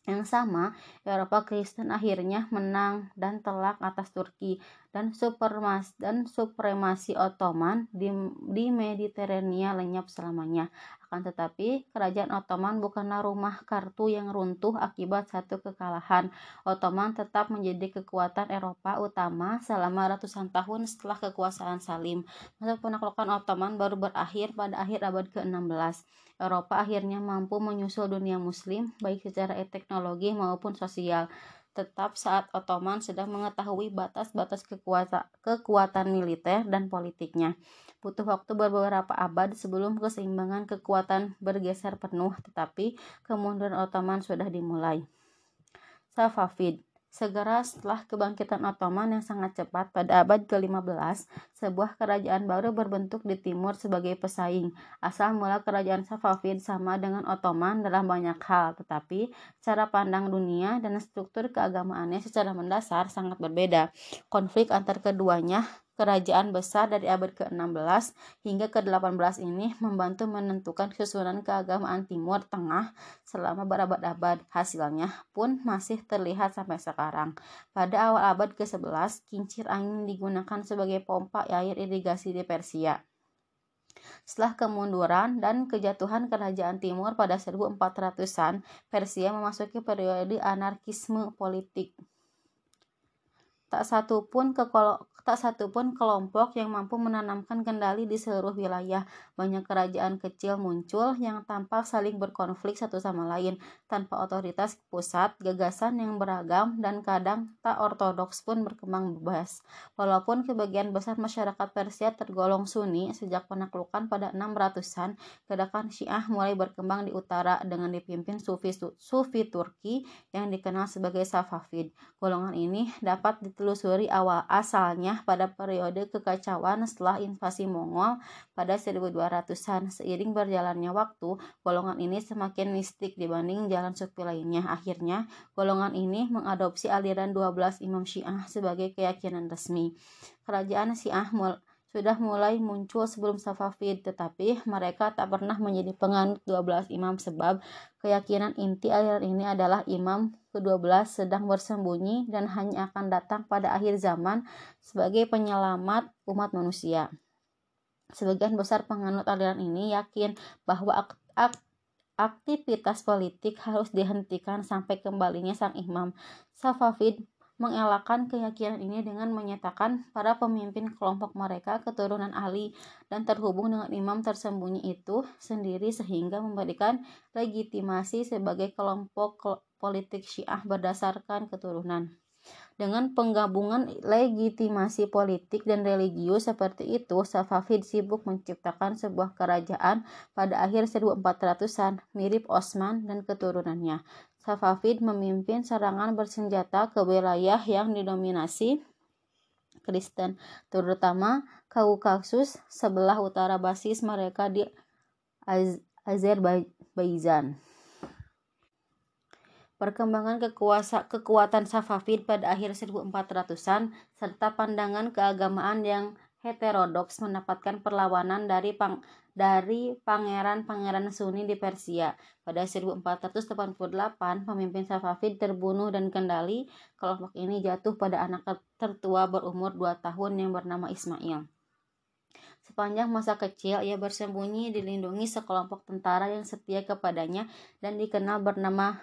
Speaker 1: yang sama, Eropa Kristen akhirnya menang dan telak atas Turki dan supremasi dan supremasi Ottoman di, di Mediterania lenyap selamanya. Akan tetapi, kerajaan Ottoman bukanlah rumah kartu yang runtuh akibat satu kekalahan. Ottoman tetap menjadi kekuatan Eropa utama selama ratusan tahun setelah kekuasaan Salim. Masa penaklukan Ottoman baru berakhir pada akhir abad ke-16. Eropa akhirnya mampu menyusul dunia muslim baik secara teknologi maupun sosial tetap saat Ottoman sedang mengetahui batas-batas kekuatan, militer dan politiknya. Butuh waktu beberapa abad sebelum keseimbangan kekuatan bergeser penuh, tetapi kemunduran Ottoman sudah dimulai. Safavid Segera setelah kebangkitan Ottoman yang sangat cepat pada abad ke-15, sebuah kerajaan baru berbentuk di timur sebagai pesaing. Asal mula kerajaan Safavid sama dengan Ottoman dalam banyak hal, tetapi cara pandang dunia dan struktur keagamaannya secara mendasar sangat berbeda. Konflik antar keduanya kerajaan besar dari abad ke-16 hingga ke-18 ini membantu menentukan susunan keagamaan Timur Tengah selama berabad-abad. Hasilnya pun masih terlihat sampai sekarang. Pada awal abad ke-11, kincir angin digunakan sebagai pompa air irigasi di Persia. Setelah kemunduran dan kejatuhan kerajaan timur pada 1400-an, Persia memasuki periode anarkisme politik. Tak satu pun tak satu pun kelompok yang mampu menanamkan kendali di seluruh wilayah. Banyak kerajaan kecil muncul yang tampak saling berkonflik satu sama lain tanpa otoritas pusat, gagasan yang beragam dan kadang tak ortodoks pun berkembang bebas. Walaupun kebagian besar masyarakat Persia tergolong Sunni sejak penaklukan pada 600-an, gerakan Syiah mulai berkembang di utara dengan dipimpin Sufi Sufi Turki yang dikenal sebagai Safavid. Golongan ini dapat ditelusuri awal asalnya pada periode kekacauan setelah invasi Mongol pada 1200-an. Seiring berjalannya waktu, golongan ini semakin mistik dibanding jalan sufi lainnya. Akhirnya, golongan ini mengadopsi aliran 12 Imam Syiah sebagai keyakinan resmi. Kerajaan Syiah mul sudah mulai muncul sebelum Safavid, tetapi mereka tak pernah menjadi penganut 12 imam sebab keyakinan inti aliran ini adalah imam ke-12 sedang bersembunyi dan hanya akan datang pada akhir zaman sebagai penyelamat umat manusia. Sebagian besar penganut aliran ini yakin bahwa ak ak aktivitas politik harus dihentikan sampai kembalinya sang imam. Safavid mengelakkan keyakinan ini dengan menyatakan para pemimpin kelompok mereka keturunan Ali dan terhubung dengan imam tersembunyi itu sendiri sehingga memberikan legitimasi sebagai kelompok politik Syiah berdasarkan keturunan. Dengan penggabungan legitimasi politik dan religius seperti itu, Safavid sibuk menciptakan sebuah kerajaan pada akhir 1400-an, mirip Osman dan keturunannya. Safavid memimpin serangan bersenjata ke wilayah yang didominasi Kristen, terutama Kaukasus sebelah utara basis mereka di Az Azerbaijan. Perkembangan kekuasa, kekuatan Safavid pada akhir 1400-an serta pandangan keagamaan yang heterodoks mendapatkan perlawanan dari pang, dari pangeran-pangeran Sunni di Persia. Pada 1488, pemimpin Safavid terbunuh dan kendali kelompok ini jatuh pada anak tertua berumur 2 tahun yang bernama Ismail. Sepanjang masa kecil, ia bersembunyi dilindungi sekelompok tentara yang setia kepadanya dan dikenal bernama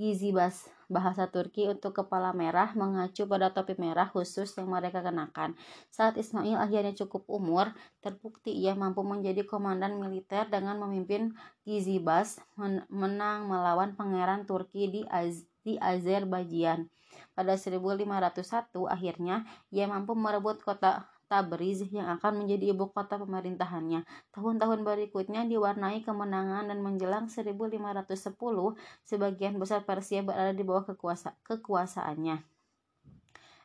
Speaker 1: Gizibas bahasa Turki untuk kepala merah mengacu pada topi merah khusus yang mereka kenakan. Saat Ismail akhirnya cukup umur, terbukti ia mampu menjadi komandan militer dengan memimpin Gizibas menang melawan pangeran Turki di, Az di Azerbaijan. Pada 1501 akhirnya ia mampu merebut kota Tabriz yang akan menjadi ibu kota pemerintahannya. Tahun-tahun berikutnya diwarnai kemenangan dan menjelang 1510 sebagian besar Persia berada di bawah kekuasa kekuasaannya.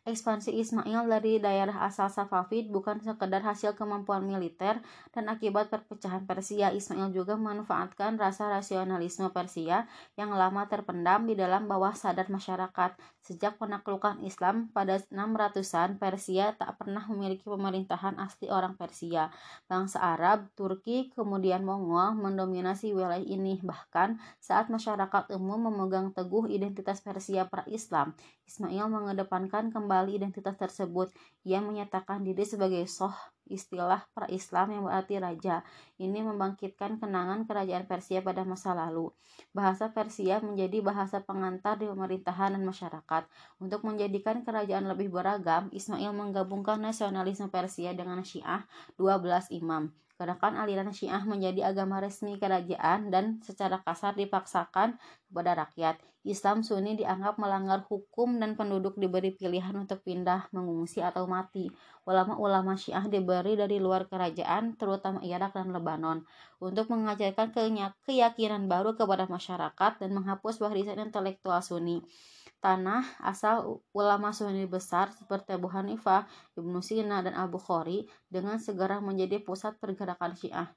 Speaker 1: Ekspansi Ismail dari daerah asal Safavid bukan sekedar hasil kemampuan militer dan akibat perpecahan Persia. Ismail juga memanfaatkan rasa rasionalisme Persia yang lama terpendam di dalam bawah sadar masyarakat. Sejak penaklukan Islam pada 600-an, Persia tak pernah memiliki pemerintahan asli orang Persia. Bangsa Arab, Turki, kemudian Mongol mendominasi wilayah ini. Bahkan saat masyarakat umum memegang teguh identitas Persia pra-Islam, Ismail mengedepankan kembali identitas tersebut. Ia menyatakan diri sebagai soh istilah pra-Islam yang berarti raja. Ini membangkitkan kenangan kerajaan Persia pada masa lalu. Bahasa Persia menjadi bahasa pengantar di pemerintahan dan masyarakat. Untuk menjadikan kerajaan lebih beragam, Ismail menggabungkan nasionalisme Persia dengan Syiah 12 imam. Gerakan aliran Syiah menjadi agama resmi kerajaan dan secara kasar dipaksakan kepada rakyat. Islam Sunni dianggap melanggar hukum dan penduduk diberi pilihan untuk pindah, mengungsi, atau mati. Ulama-ulama Syiah diberi dari luar kerajaan, terutama Irak dan Lebanon, untuk mengajarkan keyakinan baru kepada masyarakat dan menghapus warisan intelektual Sunni tanah asal ulama Sunni besar seperti Abu Hanifah, Ibnu Sina, dan Abu Khori dengan segera menjadi pusat pergerakan Syiah.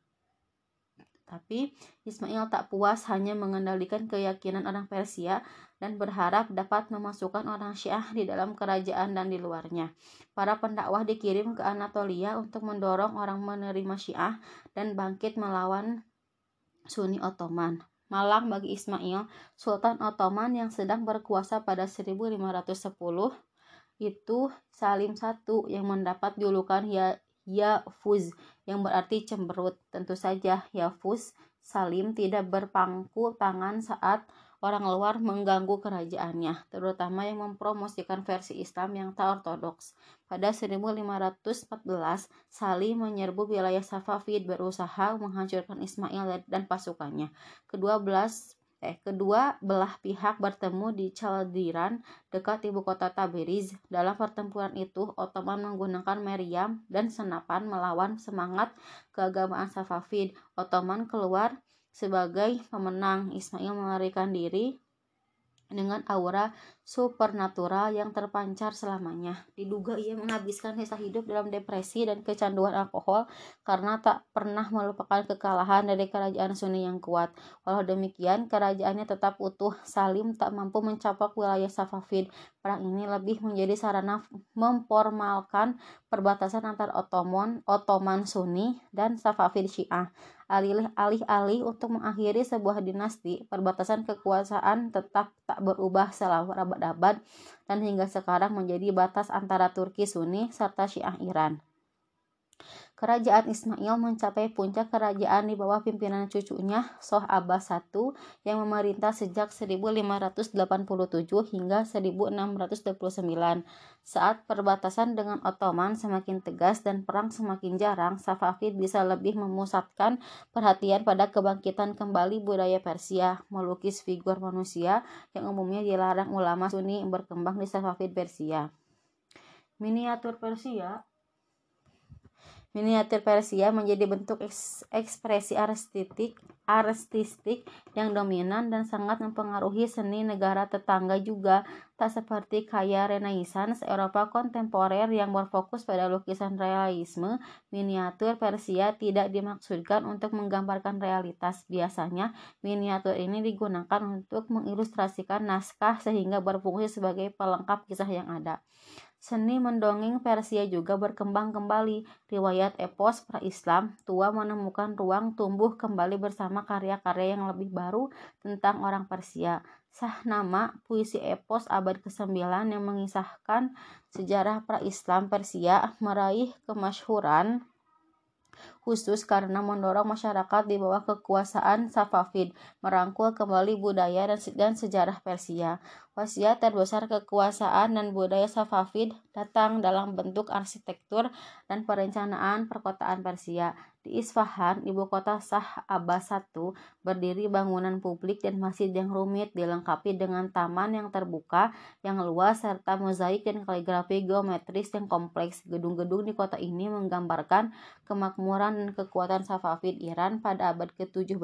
Speaker 1: Tapi Ismail tak puas hanya mengendalikan keyakinan orang Persia dan berharap dapat memasukkan orang Syiah di dalam kerajaan dan di luarnya. Para pendakwah dikirim ke Anatolia untuk mendorong orang menerima Syiah dan bangkit melawan Sunni Ottoman. Malang bagi Ismail, Sultan Ottoman yang sedang berkuasa pada 1510 itu Salim I yang mendapat julukan ya Yafuz yang berarti cemberut. Tentu saja Yafuz Salim tidak berpangku tangan saat orang luar mengganggu kerajaannya, terutama yang mempromosikan versi Islam yang tak ortodoks. Pada 1514, Salim menyerbu wilayah Safavid berusaha menghancurkan Ismail dan pasukannya. Kedua belas eh kedua belah pihak bertemu di Chaldiran dekat ibu kota Tabriz. Dalam pertempuran itu, Ottoman menggunakan meriam dan senapan melawan semangat keagamaan Safavid. Ottoman keluar sebagai pemenang, Ismail melarikan diri dengan aura supernatural yang terpancar selamanya. Diduga ia menghabiskan sisa hidup dalam depresi dan kecanduan alkohol karena tak pernah melupakan kekalahan dari kerajaan Sunni yang kuat. Walau demikian, kerajaannya tetap utuh. Salim tak mampu mencapai wilayah Safavid. Perang ini lebih menjadi sarana memformalkan perbatasan antara Ottoman, Ottoman Sunni dan Safavid Syiah. Alih-alih untuk mengakhiri sebuah dinasti, perbatasan kekuasaan tetap tak berubah selama berabad-abad dan hingga sekarang menjadi batas antara Turki Sunni serta Syiah Iran. Kerajaan Ismail mencapai puncak kerajaan di bawah pimpinan cucunya Soh Abbas I yang memerintah sejak 1587 hingga 1629. Saat perbatasan dengan Ottoman semakin tegas dan perang semakin jarang, Safavid bisa lebih memusatkan perhatian pada kebangkitan kembali budaya Persia, melukis figur manusia yang umumnya dilarang ulama Sunni berkembang di Safavid Persia. Miniatur Persia Miniatur Persia menjadi bentuk ekspresi artistik, artistik yang dominan dan sangat mempengaruhi seni negara tetangga juga, tak seperti kaya Renaissance Eropa kontemporer yang berfokus pada lukisan realisme. Miniatur Persia tidak dimaksudkan untuk menggambarkan realitas. Biasanya, miniatur ini digunakan untuk mengilustrasikan naskah sehingga berfungsi sebagai pelengkap kisah yang ada. Seni mendongeng Persia juga berkembang kembali. Riwayat epos pra-Islam tua menemukan ruang tumbuh kembali bersama karya-karya yang lebih baru tentang orang Persia. Sah nama puisi epos abad ke-9 yang mengisahkan sejarah pra-Islam Persia meraih kemasyhuran khusus karena mendorong masyarakat di bawah kekuasaan Safavid merangkul kembali budaya dan sejarah Persia. Wasiat terbesar kekuasaan dan budaya Safavid datang dalam bentuk arsitektur dan perencanaan perkotaan Persia. Di Isfahan, ibu kota Shah Abbas I, berdiri bangunan publik dan masjid yang rumit dilengkapi dengan taman yang terbuka, yang luas, serta mozaik dan kaligrafi geometris yang kompleks. Gedung-gedung di kota ini menggambarkan kemakmuran dan kekuatan Safavid Iran pada abad ke-17.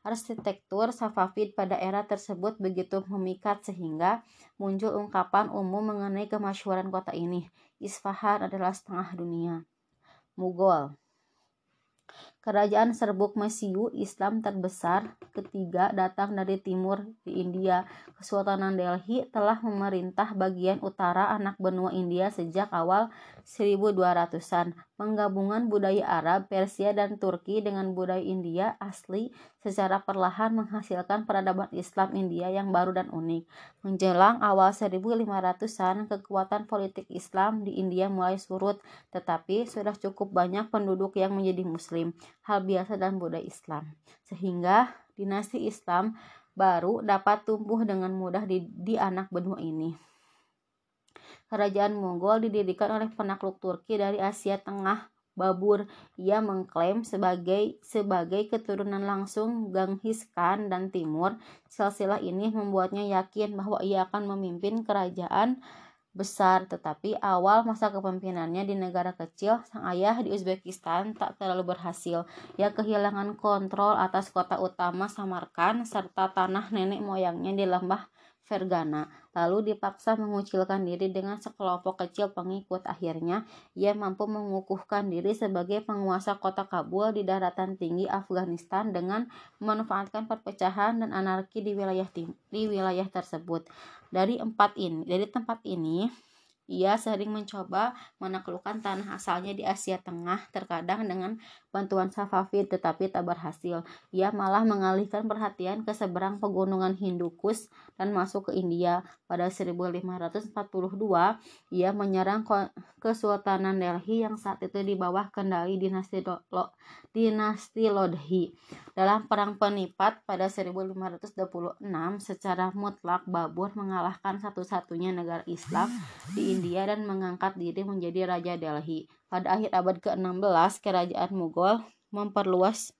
Speaker 1: Arsitektur Safavid pada era tersebut begitu memikat sehingga muncul ungkapan umum mengenai kemasyhuran kota ini. Isfahan adalah setengah dunia. Mughal Kerajaan Serbuk Mesiu Islam terbesar ketiga datang dari timur di India. Kesultanan Delhi telah memerintah bagian utara anak benua India sejak awal 1200-an. Penggabungan budaya Arab, Persia, dan Turki dengan budaya India asli secara perlahan menghasilkan peradaban Islam India yang baru dan unik. Menjelang awal 1500-an, kekuatan politik Islam di India mulai surut, tetapi sudah cukup banyak penduduk yang menjadi muslim hal biasa dalam budaya Islam. Sehingga dinasti Islam baru dapat tumbuh dengan mudah di, di anak benua ini. Kerajaan Mongol didirikan oleh penakluk Turki dari Asia Tengah Babur. Ia mengklaim sebagai sebagai keturunan langsung Genghis Khan dan Timur. Silsilah ini membuatnya yakin bahwa ia akan memimpin kerajaan besar, tetapi awal masa kepemimpinannya di negara kecil, sang ayah di Uzbekistan tak terlalu berhasil. Ia kehilangan kontrol atas kota utama Samarkand serta tanah nenek moyangnya di lembah Fergana, lalu dipaksa mengucilkan diri dengan sekelompok kecil pengikut. Akhirnya, ia mampu mengukuhkan diri sebagai penguasa kota Kabul di daratan tinggi Afghanistan dengan memanfaatkan perpecahan dan anarki di wilayah di wilayah tersebut. Dari empat ini, dari tempat ini, ia sering mencoba menaklukkan tanah asalnya di Asia Tengah, terkadang dengan bantuan Safavid tetapi tak berhasil. Ia malah mengalihkan perhatian ke seberang pegunungan Hindukus dan masuk ke India. Pada 1542, ia menyerang Kesultanan Delhi yang saat itu di bawah kendali dinasti, Lo, dinasti Lodhi. Dalam perang penipat pada 1526, secara mutlak Babur mengalahkan satu-satunya negara Islam di India dan mengangkat diri menjadi Raja Delhi. Pada akhir abad ke-16, kerajaan Mughal memperluas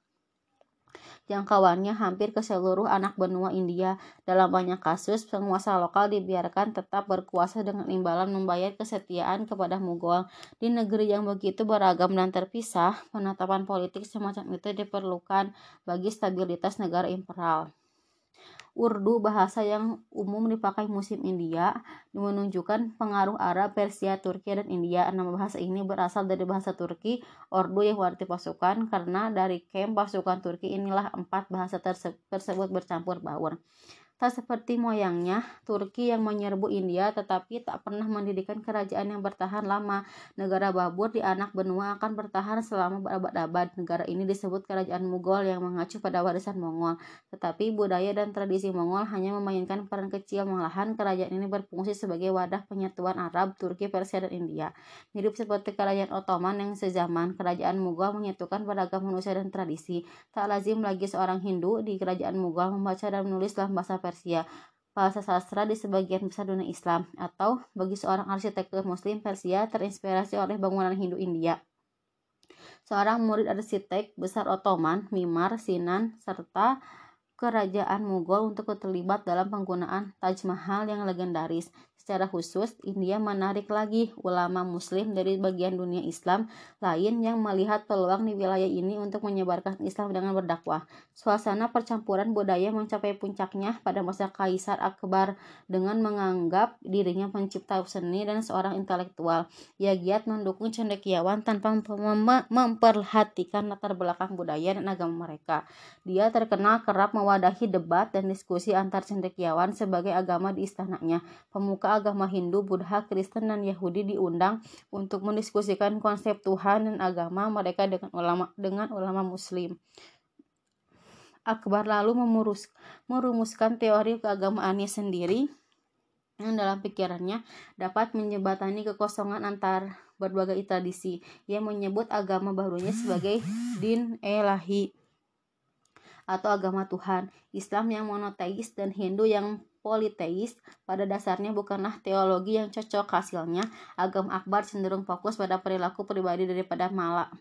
Speaker 1: jangkauannya hampir ke seluruh anak benua India. Dalam banyak kasus, penguasa lokal dibiarkan tetap berkuasa dengan imbalan membayar kesetiaan kepada Mughal. Di negeri yang begitu beragam dan terpisah, penetapan politik semacam itu diperlukan bagi stabilitas negara imperial. Urdu, bahasa yang umum dipakai musim India, menunjukkan pengaruh Arab, Persia, Turki, dan India. Nama bahasa ini berasal dari bahasa Turki, Urdu yang berarti pasukan, karena dari kem pasukan Turki inilah empat bahasa tersebut bercampur baur. Tak seperti moyangnya, Turki yang menyerbu India tetapi tak pernah mendirikan kerajaan yang bertahan lama. Negara Babur di anak benua akan bertahan selama berabad-abad. Negara ini disebut kerajaan Mughal yang mengacu pada warisan Mongol. Tetapi budaya dan tradisi Mongol hanya memainkan peran kecil malahan kerajaan ini berfungsi sebagai wadah penyatuan Arab, Turki, Persia, dan India. Mirip seperti kerajaan Ottoman yang sezaman, kerajaan Mughal menyatukan beragam manusia dan tradisi. Tak lazim lagi seorang Hindu di kerajaan Mughal membaca dan menulis dalam bahasa Persia Persia, bahasa sastra di sebagian besar dunia Islam, atau bagi seorang arsitektur muslim Persia terinspirasi oleh bangunan Hindu India. Seorang murid arsitek besar Ottoman, Mimar, Sinan, serta kerajaan Mughal untuk terlibat dalam penggunaan Taj Mahal yang legendaris. Secara khusus, India menarik lagi ulama muslim dari bagian dunia Islam lain yang melihat peluang di wilayah ini untuk menyebarkan Islam dengan berdakwah. Suasana percampuran budaya mencapai puncaknya pada masa Kaisar Akbar dengan menganggap dirinya pencipta seni dan seorang intelektual. Ia giat mendukung cendekiawan tanpa memperhatikan latar belakang budaya dan agama mereka. Dia terkenal kerap mewadahi debat dan diskusi antar cendekiawan sebagai agama di istananya. Pemuka agama Hindu, Buddha, Kristen, dan Yahudi diundang untuk mendiskusikan konsep Tuhan dan agama mereka dengan ulama dengan ulama Muslim. Akbar lalu memurus, merumuskan teori keagamaannya sendiri yang dalam pikirannya dapat menjembatani kekosongan antar berbagai tradisi. Ia menyebut agama barunya sebagai din elahi atau agama Tuhan, Islam yang monoteis dan Hindu yang politeis pada dasarnya bukanlah teologi yang cocok hasilnya. Agama akbar cenderung fokus pada perilaku pribadi daripada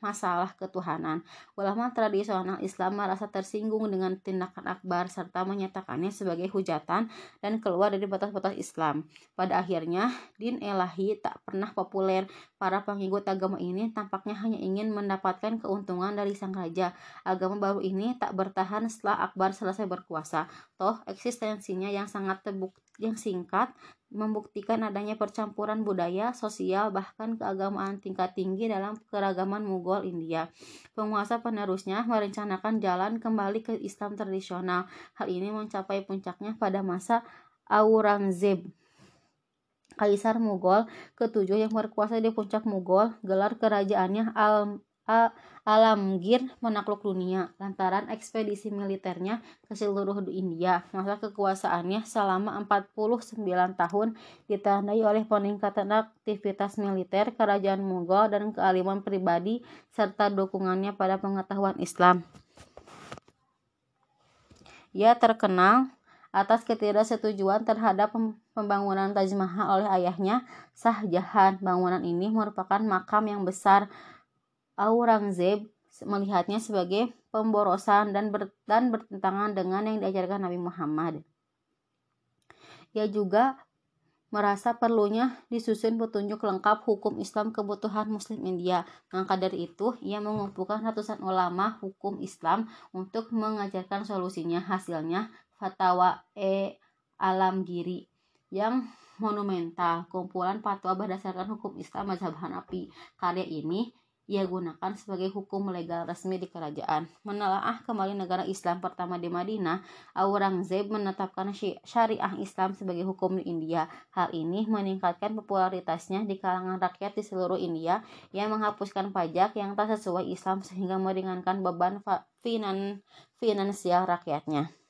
Speaker 1: masalah ketuhanan. Ulama tradisional Islam merasa tersinggung dengan tindakan akbar serta menyatakannya sebagai hujatan dan keluar dari batas-batas Islam. Pada akhirnya din elahi tak pernah populer para pengikut agama ini tampaknya hanya ingin mendapatkan keuntungan dari sang raja agama baru ini tak bertahan setelah akbar selesai berkuasa toh eksistensinya yang sangat terbukti yang singkat membuktikan adanya percampuran budaya, sosial, bahkan keagamaan tingkat tinggi dalam keragaman Mughal India. Penguasa penerusnya merencanakan jalan kembali ke Islam tradisional. Hal ini mencapai puncaknya pada masa Aurangzeb. Kaisar Mughal ketujuh yang berkuasa di puncak Mughal, gelar kerajaannya Al Alamgir menakluk dunia lantaran ekspedisi militernya ke seluruh India. Masa kekuasaannya selama 49 tahun ditandai oleh peningkatan aktivitas militer kerajaan Mughal dan kealiman pribadi serta dukungannya pada pengetahuan Islam. Ia terkenal atas ketidaksetujuan terhadap pembangunan Taj Mahal oleh ayahnya Shah Jahan. Bangunan ini merupakan makam yang besar Aurangzeb melihatnya sebagai pemborosan dan, dan bertentangan dengan yang diajarkan Nabi Muhammad. Ia juga merasa perlunya disusun petunjuk lengkap hukum Islam kebutuhan Muslim India. Maka dari itu, ia mengumpulkan ratusan ulama hukum Islam untuk mengajarkan solusinya. Hasilnya, Fatwa E. Alamgiri yang monumental, kumpulan fatwa berdasarkan hukum Islam mazhab Hanafi. Karya ini ia gunakan sebagai hukum legal resmi di kerajaan. Menelaah kembali negara Islam pertama di Madinah, Aurangzeb menetapkan syariah Islam sebagai hukum di India. Hal ini meningkatkan popularitasnya di kalangan rakyat di seluruh India yang menghapuskan pajak yang tak sesuai Islam sehingga meringankan beban finan finansial rakyatnya.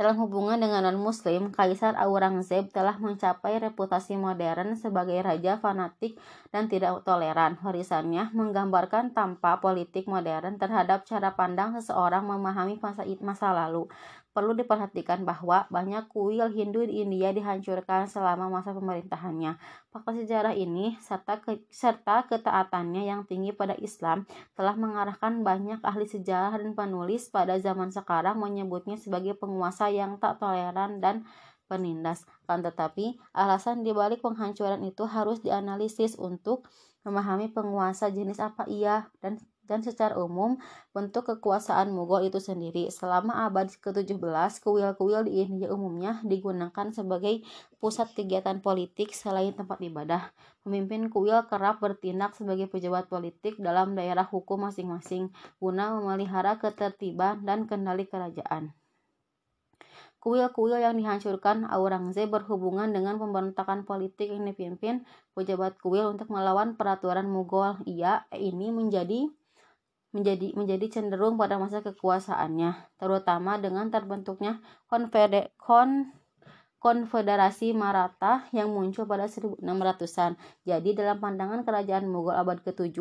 Speaker 1: Dalam hubungan dengan non-muslim, Kaisar Aurangzeb telah mencapai reputasi modern sebagai raja fanatik dan tidak toleran. Warisannya menggambarkan tanpa politik modern terhadap cara pandang seseorang memahami masa, masa lalu. Perlu diperhatikan bahwa banyak kuil Hindu di India dihancurkan selama masa pemerintahannya. Fakta sejarah ini serta ke, serta ketaatannya yang tinggi pada Islam telah mengarahkan banyak ahli sejarah dan penulis pada zaman sekarang menyebutnya sebagai penguasa yang tak toleran dan penindas. Kan tetapi, alasan dibalik penghancuran itu harus dianalisis untuk memahami penguasa jenis apa ia dan dan secara umum bentuk kekuasaan Mughal itu sendiri. Selama abad ke-17, kuil-kuil di India umumnya digunakan sebagai pusat kegiatan politik selain tempat ibadah. Pemimpin kuil kerap bertindak sebagai pejabat politik dalam daerah hukum masing-masing guna memelihara ketertiban dan kendali kerajaan. Kuil-kuil yang dihancurkan Aurangzeb berhubungan dengan pemberontakan politik yang dipimpin pejabat kuil untuk melawan peraturan Mughal. Ia ini menjadi menjadi menjadi cenderung pada masa kekuasaannya, terutama dengan terbentuknya konfeder, kon, Konfederasi Maratha yang muncul pada 1600-an. Jadi dalam pandangan kerajaan Mughal abad ke-17,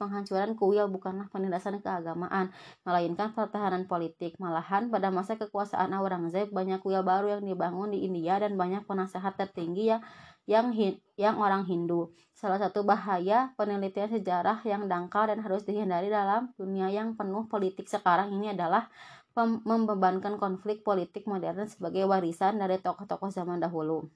Speaker 1: penghancuran kuil bukanlah penindasan keagamaan, melainkan pertahanan politik. Malahan pada masa kekuasaan Aurangzeb, banyak kuil baru yang dibangun di India dan banyak penasehat tertinggi yang yang yang orang Hindu. Salah satu bahaya penelitian sejarah yang dangkal dan harus dihindari dalam dunia yang penuh politik sekarang ini adalah membebankan konflik politik modern sebagai warisan dari tokoh-tokoh zaman dahulu.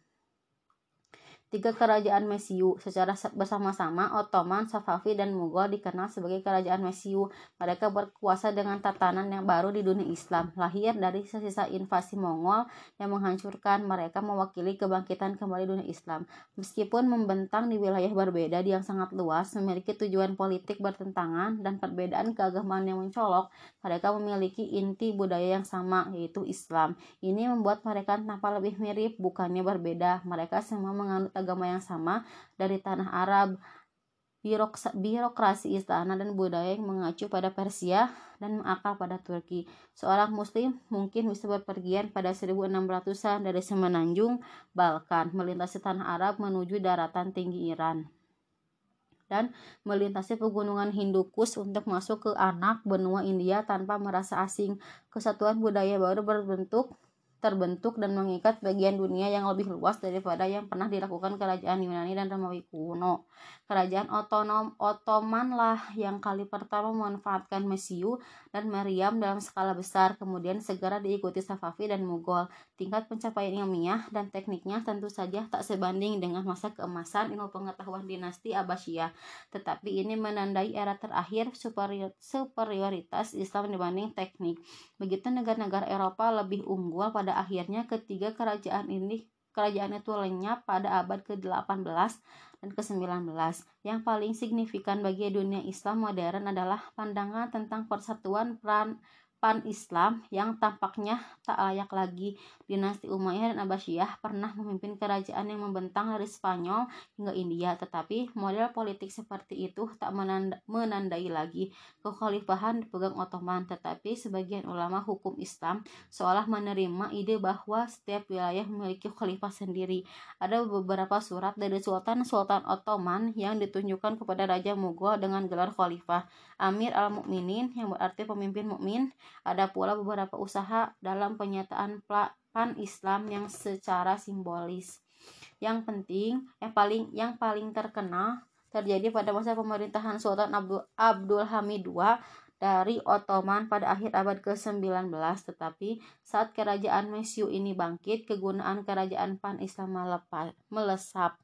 Speaker 1: Tiga kerajaan Mesiu secara bersama-sama Ottoman, Safavi, dan Mughal dikenal sebagai kerajaan Mesiu. Mereka berkuasa dengan tatanan yang baru di dunia Islam. Lahir dari sisa invasi Mongol yang menghancurkan mereka mewakili kebangkitan kembali dunia Islam. Meskipun membentang di wilayah berbeda yang sangat luas, memiliki tujuan politik bertentangan dan perbedaan keagamaan yang mencolok, mereka memiliki inti budaya yang sama, yaitu Islam. Ini membuat mereka tampak lebih mirip, bukannya berbeda. Mereka semua menganut agama yang sama dari tanah Arab, birokrasi istana dan budaya yang mengacu pada Persia dan mengakar pada Turki. Seorang muslim mungkin bisa berpergian pada 1600-an dari semenanjung Balkan, melintasi tanah Arab menuju daratan tinggi Iran dan melintasi pegunungan Hindukus untuk masuk ke anak benua India tanpa merasa asing. Kesatuan budaya baru berbentuk terbentuk dan mengikat bagian dunia yang lebih luas daripada yang pernah dilakukan kerajaan Yunani dan Romawi kuno. Kerajaan otonom Ottoman lah yang kali pertama memanfaatkan Mesiu dan Meriam dalam skala besar, kemudian segera diikuti Safavi dan Mughal. Tingkat pencapaian ilmiah dan tekniknya tentu saja tak sebanding dengan masa keemasan ilmu pengetahuan dinasti Abbasiyah, tetapi ini menandai era terakhir superioritas Islam dibanding teknik. Begitu negara-negara Eropa lebih unggul pada akhirnya ketiga kerajaan ini kerajaan itu lenyap pada abad ke-18 dan ke-19. Yang paling signifikan bagi dunia Islam modern adalah pandangan tentang persatuan peran pan-Islam yang tampaknya tak layak lagi. Dinasti Umayyah dan Abbasiyah pernah memimpin kerajaan yang membentang dari Spanyol hingga India, tetapi model politik seperti itu tak menandai lagi kekhalifahan dipegang Ottoman, tetapi sebagian ulama hukum Islam seolah menerima ide bahwa setiap wilayah memiliki khalifah sendiri. Ada beberapa surat dari Sultan-Sultan Ottoman yang ditunjukkan kepada Raja Mughal dengan gelar khalifah. Amir al-Mukminin yang berarti pemimpin mukmin ada pula beberapa usaha dalam penyataan pan Islam yang secara simbolis. Yang penting, yang paling yang paling terkenal terjadi pada masa pemerintahan Sultan Abdul, Abdul Hamid II dari Ottoman pada akhir abad ke-19 tetapi saat kerajaan Mesiu ini bangkit kegunaan kerajaan pan Islam melesap